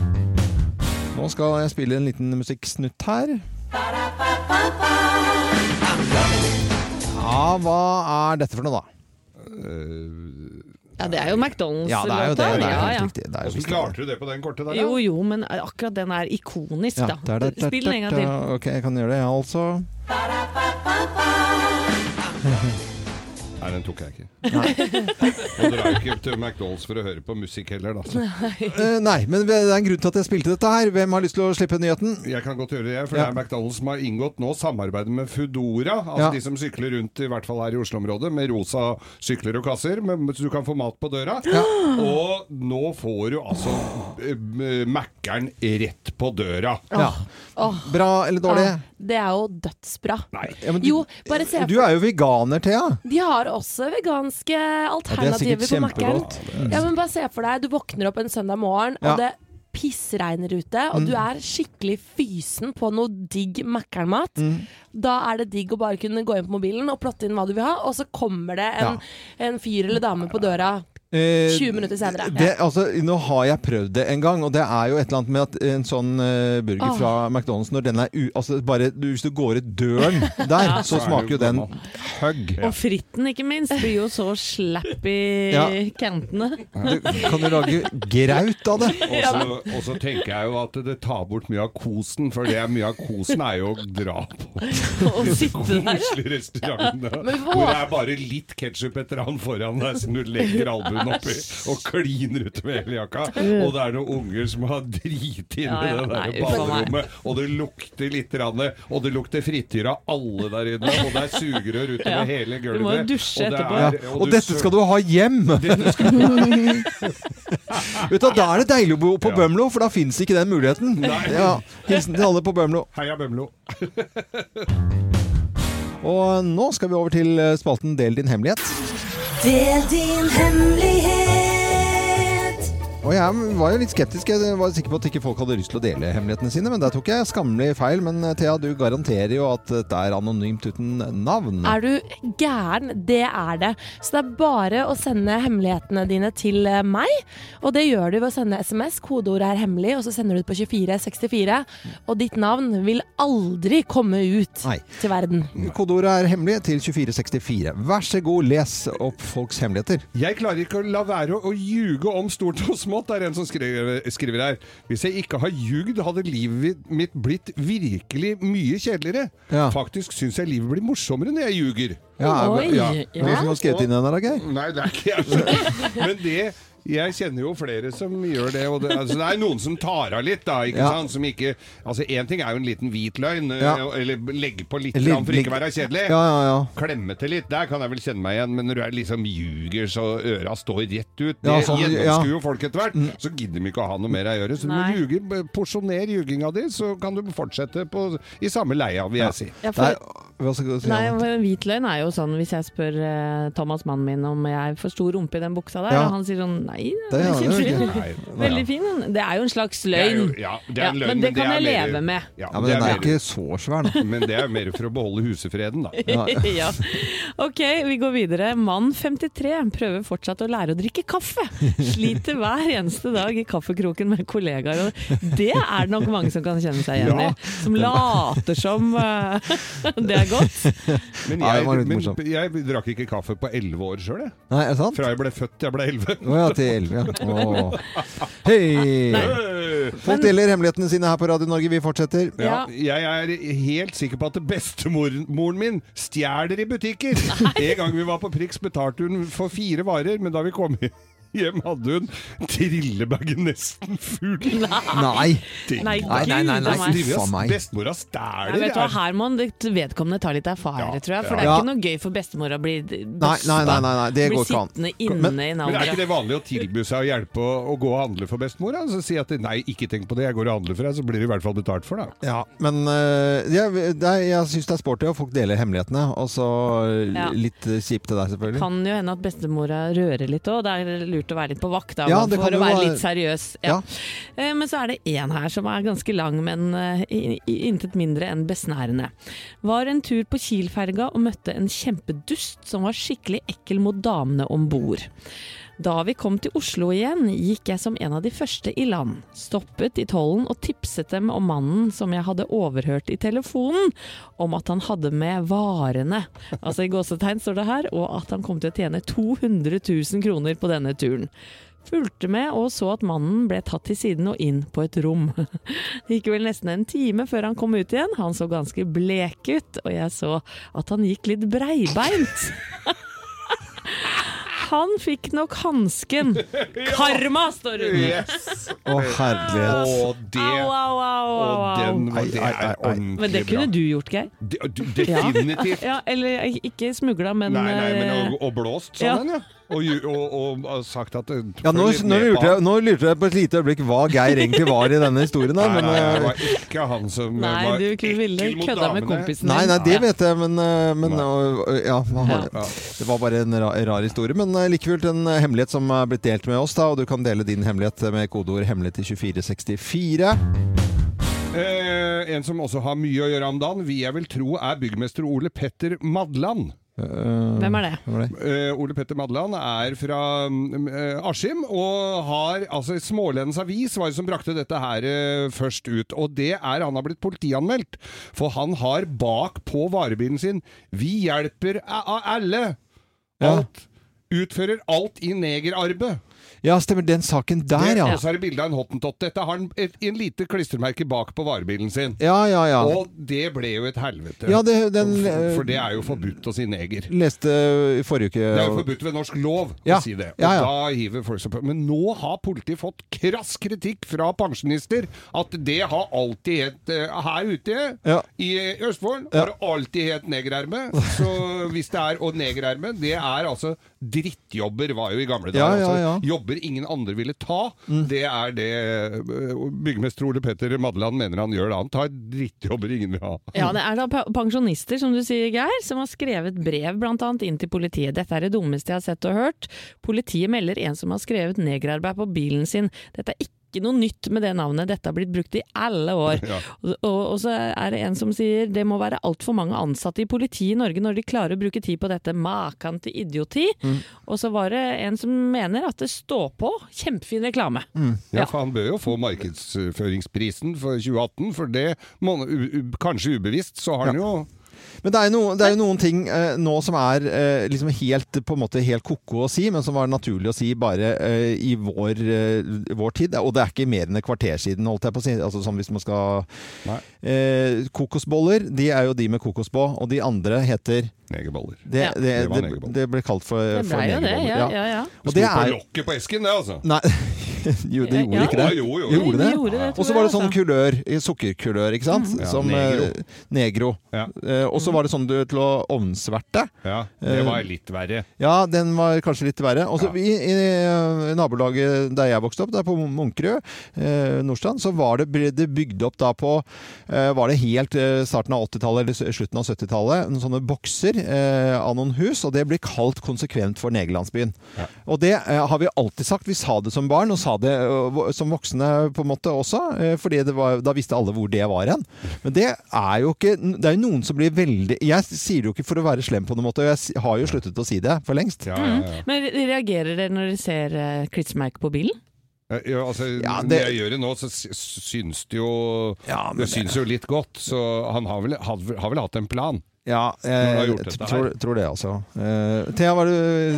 Nå skal jeg spille en liten musikksnutt her. Ja, hva er dette for noe, da? Ja, det er jo McDonald's-låta. Ja, det er jo det. Det er Ja, ja. Det er jo Hvordan klarte du det på den korte der? Jo, jo, men akkurat den er ikonisk, Ja, da. Spill den en gang til. Ok, jeg kan gjøre det, jeg altså. Nei, den tok jeg ikke. Og drar jo ikke til McDonald's for å høre på musikk heller, da. Så. Eh, nei, men det er en grunn til at jeg spilte dette her. Hvem har lyst til å slippe nyheten? Jeg kan godt gjøre det, for Ja. det er McDonald's som har inngått nå samarbeid med Foodora. Altså Ja. de som sykler rundt, i hvert fall her i Oslo-området, med rosa sykler og kasser, men, så du kan få mat på døra. Og nå får du altså uh, Mækkern rett på døra. Ja. Bra eller dårlig? Ja, det er jo dødsbra. Ja, men du, Jo, bare se du er jo veganer, Thea. De har også veganske alternativer på Mækkern. Ja, men bare se for deg, du våkner opp en søndag morgen, Ja. og det pissregner ute, og Mm. du er skikkelig fysen på noe digg Mækkern-mat. Mm. Da er det digg å bare kunne gå inn på mobilen og plotte inn hva du vil ha, og så kommer det en, en fyr eller dame på døra Eh, 20 minutter senere. Det, altså, nå har jeg prøvd det en gang, og det er jo et eller annet med at en sånn uh, burger oh. fra McDonald's når den er u... Altså bare du- Hvis du går ut døren der, Ja. så smaker jo den hugg. Og fritten, ikke minst, blir jo så slapp i Ja. kantene. Du, kan du lage graut av det? Og så- tenker jeg jo at det tar bort mye av kosen, for det er mye av kosen er jo å dra på Og sitte der. Hvor det er bare litt ketsjup etter han foran deg som du legger albuen oppi og kliner ut med hele jakka. Og det er noen unger som har driti inn Ja, i det der ballrommet, og det lukter litt, rann, og det lukter frityr av alle der inne, og det er sugerør utover Ja. hele Du må jo dusje og det etterpå. Er- Og du dette skal du ha hjem! Vet du, Da er det deilig å bo på Ja. Bømlo, for da fins ikke den muligheten. Nei. Ja, Hilsen til alle på Bømlo. Heia Bømlo. Og nå skal vi over til eh, spalten Del din hemmelighet. Del din hemmelighet. Og jeg var jo litt skeptisk. Jeg var sikker på at ikke folk hadde lyst til å dele hemmelighetene sine, men der tok jeg skammelig feil. Men eh, Thea, du garanterer jo at det er anonymt uten navn. Er du gæren? Det er det. Så det er bare å sende hemmelighetene dine til eh, meg. Og det gjør du ved å sende SMS. Kodeordet er hemmelig, og så sender du det på 2464. Og ditt navn vil aldri komme ut Nei. til verden. Kodeordet er hemmelig til 2464. Vær så god, les opp folks hemmeligheter. Jeg klarer ikke å la være å, å ljuge om stort og smått, er en som skriver, skriver her. Hvis jeg ikke har ljugd, hadde livet mitt blitt virkelig mye kjedeligere. Ja. Faktisk syns jeg livet blir morsommere når jeg ljuger. Ja, Oi, ja. Det som har skrevet inn den da, Geir? Nei, det er ikke jeg. Men det jeg kjenner jo flere som gjør det. Og det, altså, det er noen som tar av litt, da. Ikke Ja. sant? Som ikke Altså, én ting er jo en liten hvit løgn, Ja. eh, eller legge på litt Eller- for ikke å være kjedelig. Ja, ja, ja. Klemme til litt, der kan jeg vel kjenne meg igjen. Men når du er liksom ljuger så øra står rett ut, det Ja, sånn, gjennomskuer ja. Mm. jo folk etter hvert, så gidder de ikke å ha noe mer å gjøre. Så du må Nei. ljuge, b- porsjoner ljuginga di, så kan du fortsette på, i samme leia, vil jeg si. Ja, for, du si? nei, Anne? for en hvit løgn er jo sånn hvis jeg spør uh, Thomas, mannen min, om jeg er for stor rumpe i den buksa der, Ja. og han sier sånn nei, det er ikke. Nei, Veldig fin. Det er jo en slags Det er jo- løgn. ja, det er en Ja, men det kan det jeg mer- leve med. Ja, Ja, men den er er, ikke så svær, da. Men det er mer for å beholde husefreden, da. Ja. Ok, vi går videre. Mann 53 prøver fortsatt å lære å drikke kaffe. Sliter hver eneste dag i kaffekroken med kollegaer. Og det er det nok mange som kan kjenne seg igjen i. Som later som eh, det er godt. Men jeg, men jeg drakk ikke kaffe på elleve år sjøl, jeg. Nei, er det sant? Fra jeg ble født til jeg ble elleve. Til 11, ja. Hei! Folk deler hemmelighetene sine her på Radio Norge. Vi fortsetter. Ja, jeg er helt sikker på at bestemoren min stjeler i butikker. En gang vi var på Prix, betalte hun for fire varer, men da vi kom hjem, hadde hun trillebagen nesten full. Nei! Tenk. Nei, Nei, nei, nei, nei. Gud, faen meg. Bestemora Ja, stjeler. vet du hva, er- Her må vedkommende ta litt erfaring, Ja, tror jeg. For det er ja. ikke noe gøy for bestemor å bli Nei, nei, nei, nei, nei, det Bli går ikke an. sittende inne Men- i en Men er ikke det vanlig å tilby seg å hjelpe å, å gå og handle for bestemora? Altså, si at nei, ikke tenk på det, jeg går og handler for deg, så blir du i hvert fall betalt for det. Ja, men øh, jeg, det er, jeg syns det er sporty, og folk deler hemmelighetene. Og så øh, Ja. litt øh, kjipt til deg, selvfølgelig. Kan jo hende at bestemora rører litt òg. Det er lurt å være litt på vakt da, Ja, for å være være- litt seriøs. Ja. Ja. Men så er det én her som er ganske lang, men eh, intet mindre enn besnærende. Var en tur på Kiel-ferga og møtte en kjempedust som var skikkelig ekkel mot damene om bord. Da vi kom til Oslo igjen, gikk jeg som en av de første i land. Stoppet i tollen og tipset dem om mannen som jeg hadde overhørt i telefonen, om at han hadde med varene. Altså i gåsetegn står det her, og at han kom til å tjene 200 000 kroner på denne turen. Fulgte med og så at mannen ble tatt til siden og inn på et rom. Det gikk vel nesten en time før han kom ut igjen. Han så ganske blek ut, og jeg så at han gikk litt breibeint. Han fikk nok hansken. Karma, står det under. Yes! Å, herlighet. Og det Au, au, au, au, Og au. den Ai, det ai, er ai, ordentlig Men det kunne du gjort, Geir. De- du- Definitivt. Ja, eller ikke smugla, men, Nei, nei, men eh, og, og blåst ja. sånn, ja. Og, og, og, sagt at Ja, nå, nå, lurte jeg, nå lurte jeg på et lite øyeblikk hva Geir egentlig var i denne historien. Da, Nei, men, nei, det øh, var ikke han som Nei, var du kunne ville ekkel mot kødda med damene. kompisen Nei, nei, det vet jeg, men, øh, men ja. Det var bare en rar, rar historie. Men like fullt en hemmelighet som er blitt delt med oss, da, og du kan dele din hemmelighet med kodeord 'hemmelighet' til 2464. Eh, en som også har mye å gjøre om dagen, vi jeg vil tro er byggmester Ole Petter Madland. Hvem er det? Hvem er det? Uh, Ole Petter Madland er fra eh, Askim, og har altså Smålendens Avis var det som brakte dette her eh, først ut. Og det er han har blitt politianmeldt, for han har bak på varebilen sin 'Vi hjelper alle'. Alt. Utfører alt i negerarbeid. Ja, stemmer. Den saken der, ja. Og så er det bilde av en hottentott. Dette har han et, en lite klistremerke bak på varebilen sin. Ja, ja, ja. Og det ble jo et helvete. Ja, det- den, for, eh, for det er jo forbudt å si neger. Leste i forrige uke Det er jo forbudt ved norsk lov Ja. å si det. Og Ja, ja. da hiver folk seg på. Men nå har politiet fått krass kritikk fra pensjonister at det har alltid hett eh, Her ute Ja. i Østfold Ja. har det alltid hett negererme. Så hvis det er Og negererme, det er altså drittjobber, var jo i gamle dager. Ja, ja, altså. Jobber ingen andre ville ta. Mm. Det er det eh, byggmester Ole Petter Madeland mener han gjør da. Han tar drittjobber ingen vil ha. Ja, det er da pensjonister, som du sier, Geir, som har skrevet brev annet inn til politiet. Dette er det dummeste jeg har sett og hørt. Politiet melder en som har skrevet negerarbeid på bilen sin. Dette er ikke noe nytt med det navnet, dette har blitt brukt i alle år. Ja. Og, og, så er det en som sier det må være altfor mange ansatte i politiet i Norge når de klarer å bruke tid på dette. Makan til idioti. Mm. Og så var det en som mener at det står på. Kjempefin reklame. Ja, for han bør jo få markedsføringsprisen for 2018, for det må, u, u, kanskje ubevisst, så har han jo Men det er, jo noe, det er jo noen ting eh, nå som er eh, liksom helt, på en måte helt ko-ko å si, men som var naturlig å si bare eh, i vår, eh, vår tid. Og det er ikke mer enn et kvarter siden, holdt jeg på å si. Altså sånn hvis man skal eh, Kokosboller, de er jo de med kokos på, og de andre heter Negerboller. Det, Ja. det, Det det, det ble kalt for, for negerboller. ja, ja, ja. Og Det er, på lokket på esken, det, altså. Nei, jo, det gjorde Ja. ikke det. Ja, jo, jo. Gjorde det? De gjorde det, Og så var det sånn altså. kulør, sukkerkulør, ikke sant? Ja, Som negro. eh, negro. Ja. Eh, og så var det sånn du, til å ovnsverte. Ja, det var litt verre. Ja, den var kanskje litt verre. Og så i, i nabolaget der jeg vokste opp, der på Munkerud, eh, Nordstrand, så var det, ble det bygd opp da på eh, Var det helt eh, starten av 80-tallet eller slutten av 70-tallet, noen sånne bokser eh, av noen hus, og det blir kalt konsekvent for Negerlandsbyen. Ja. Og det eh, har vi alltid sagt. Vi sa det som barn, og sa det eh, som voksne på en måte også, eh, fordi det var, da visste alle hvor det var hen. Men det er jo ikke Det er jo noen som blir veldig Jeg sier det jo ikke for å være slem på noen måte, og jeg har jo sluttet å si det for lengst. Ja, ja, ja. Men reagerer dere når dere ser klitsmerke på bilen? Ja, altså, Ja, Når det- jeg gjør det nå, så sy- syns det jo Ja, Det syns jo litt godt, så han har vel, har, vel- har vel hatt en plan. Ja, jeg tror, tror det, altså. Uh, Thea, hva er det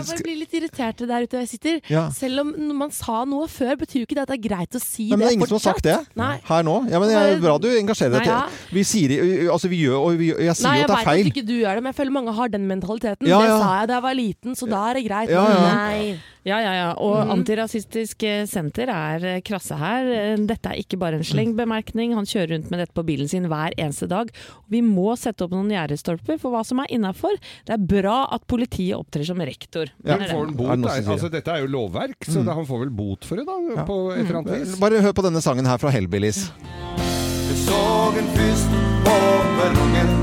Jeg blir litt irritert der ute jeg sitter. Ja. Selv om man sa noe før, betyr jo ikke det at det er greit å si Nei, men det er ingen som har sagt det Nei. her nå. Ja, men det er bra du engasjerer deg. Nei, ja. Vi sier altså vi gjør, og vi, jeg sier Nei, jo at det er veit Jeg at ikke du gjør det, men jeg føler mange har den mentaliteten. Ja, Det sa jeg da jeg var liten, så da er det greit. Ja, ja. Nei. Ja, ja, ja. Og mm. Antirasistisk eh, Senter er eh, krasse her. Eh, Dette er ikke bare en slengbemerkning. Han kjører rundt med dette på bilen sin hver eneste dag. Vi må sette opp noen gjerdestolper for hva som er innafor. Det er bra at politiet opptrer som rektor. Ja. Det. bot, det sier altså, dette er jo lovverk, så Mm. han får vel bot for det, da? På et eller annet vis. Bare hør på denne sangen her fra Hellbillies. Du så en fyst på perrongen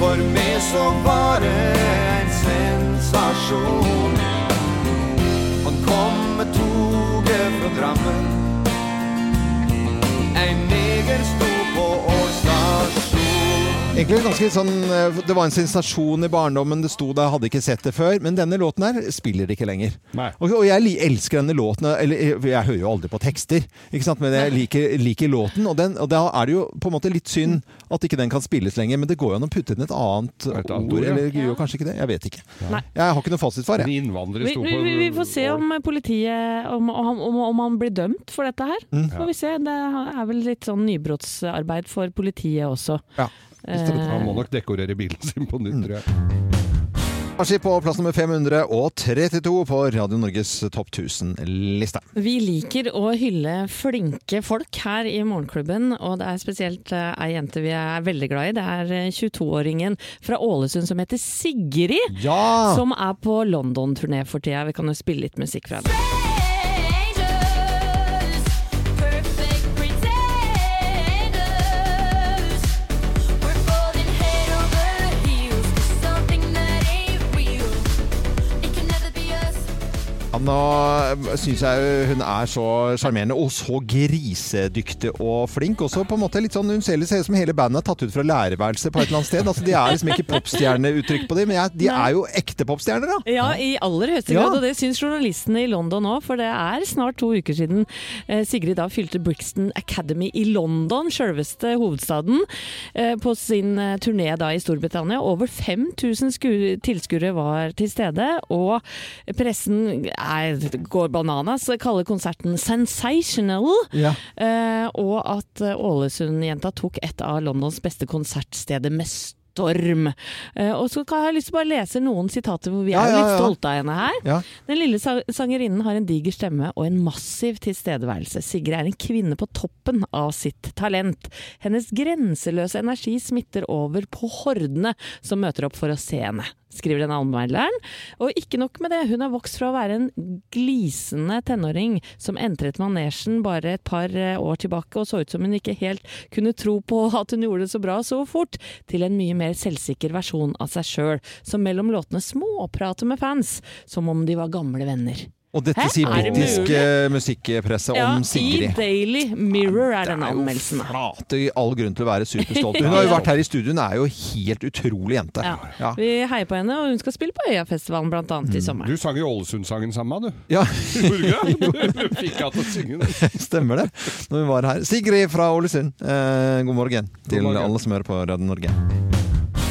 For meg så var det en sensasjon Han kom med toget fra Drammen. En Egentlig ganske sånn eh, Det var en sensasjon i barndommen, det sto der, jeg hadde ikke sett det før. Men denne låten her spiller ikke lenger. Og, og jeg elsker denne låten. Eller jeg, jeg hører jo aldri på tekster, ikke sant? men jeg liker, liker låten. Og, den, og da er det jo på en måte litt synd at ikke den kan spilles lenger. Men det går jo an å putte inn et annet, Et annet ord. ord, ja. Eller gjør kanskje ikke det? Jeg vet ikke. Nei. Jeg har ikke noe fasit for det. Vi, vi, vi, vi får se om politiet om, om, om, om han blir dømt for dette her. Mm. Får vi se. Det er vel litt sånn nybrottsarbeid for politiet også. Ja. Han må Eh, nok dekorere bilen sin på Mm. nytt, tror jeg. Kanskje på plass nummer 532 på Radio Norges Topp 1000-liste. Vi liker å hylle flinke folk her i Morgenklubben, og det er spesielt eh, ei jente vi er veldig glad i. Det er eh, 22-åringen fra Ålesund som heter Sigrid, Ja! som er på London-turné for tida. Vi kan jo spille litt musikk fra henne. Nå syns jeg hun er så sjarmerende, og så grisedyktig og flink. Også på en måte litt sånn, Hun ser ut som hele bandet er tatt ut fra lærerværelset på et eller annet sted. Altså, De er liksom ikke popstjerneuttrykk på dem, men jeg, de er jo ekte popstjerner, da. Ja, i aller høyeste Ja. grad, og det syns journalistene i London òg. For det er snart to uker siden eh, Sigrid da fylte Brixton Academy i London, sjølveste hovedstaden, eh, på sin eh, turné da i Storbritannia. Over 5000 sku- tilskuere var til stede, og pressen er, går bananas, kaller konserten sensational. Ja. Eh, og at Ålesund-jenta tok et av Londons beste konsertsteder med storm. Eh, og så kan jeg lyst til å bare lese noen sitater hvor vi Ja, er litt ja, ja. stolte av henne her. Den lille sangerinnen har en diger stemme og en massiv tilstedeværelse. Sigrid er en kvinne på toppen av sitt talent. Hennes grenseløse energi smitter over på hordene som møter opp for å se henne. Skriver den anmelderen. Og ikke nok med det, hun har vokst fra å være en glisende tenåring som entret manesjen bare et par eh, år tilbake og så ut som hun ikke helt kunne tro på at hun gjorde det så bra så fort, til en mye mer selvsikker versjon av seg sjøl, som mellom låtene småprater med fans, som om de var gamle venner. Og dette Hæ? sier Er britisk eh, musikkpresse Ja, om i Daily Mirror er denne anmeldelsen. Flate, all grunn til å være superstolt. Hun har jo vært her i studio, hun er jo helt utrolig jente. Ja. Ja. Vi heier på henne, og hun skal spille på Øyafestivalen blant annet i sommer. Du sang jo Ålesund-sangen sammen med, du. Ja. Du det? Du fikk henne til å synge den. Stemmer det. Når hun var her. Sigrid fra Ålesund, eh, god morgen til morgen. alle som hører på Radio Norge.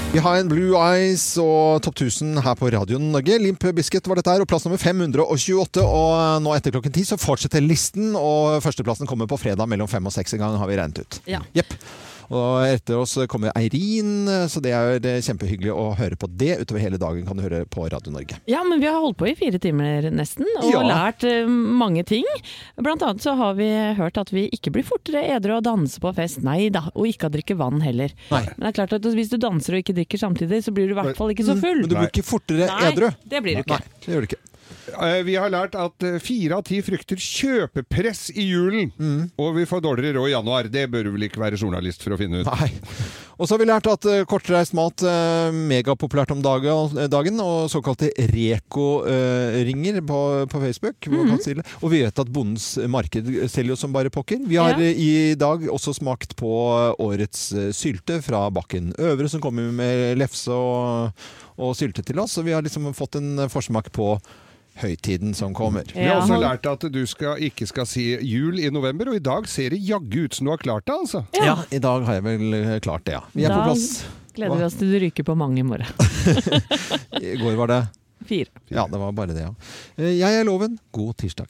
Vi har en Blue Eyes og Topp 1000 her på radioen Norge. Limp Biscuit var dette her, og plass nummer 528. Og nå etter klokken ti så fortsetter listen, og førsteplassen kommer på fredag mellom fem og seks en gang, har vi regnet ut. Ja. Jepp. Og etter oss kommer Eirin, så det er det kjempehyggelig å høre på det. Utover hele dagen kan du høre på Radio Norge. Ja, men vi har holdt på i fire timer nesten, og Ja. lært eh, mange ting. Blant annet så har vi hørt at vi ikke blir fortere edru av å danse på fest. Nei da, og ikke av å drikke vann heller. Nei. Men det er klart at hvis du danser og ikke drikker samtidig, så blir du i hvert fall ikke så full. Men du blir ikke fortere Nei, det blir du ikke. Nei, det gjør du ikke. Eh, Vi har lært at eh, fire av ti frykter kjøpepress i julen. Mm. Og vi får dårligere råd i januar. Det bør du vel ikke være journalist for å finne ut. Nei. Og så har vi lært at uh, kortreist mat er megapopulært om dagen, dagen og såkalte Reko-ringer på, på Facebook. Mm -hmm. si? Og vi vet at Bondens marked selger jo som bare pokker. Vi har Ja. eh, i dag også smakt på årets eh, sylte fra Bakken Øvre, som kommer med lefse og, og sylte til oss. Så vi har liksom fått en forsmak på høytiden som kommer. Vi har også lært at du skal, ikke skal si jul i november, og i dag ser det jaggu ut som du har klart det, altså. Ja. i dag har jeg vel eh, klart det, ja. Vi er på plass. gleder vi oss til du ryker på mange i morgen. I går var det Fire. Ja, det var bare det, ja. Eh, Jeg er Loven. God tirsdag.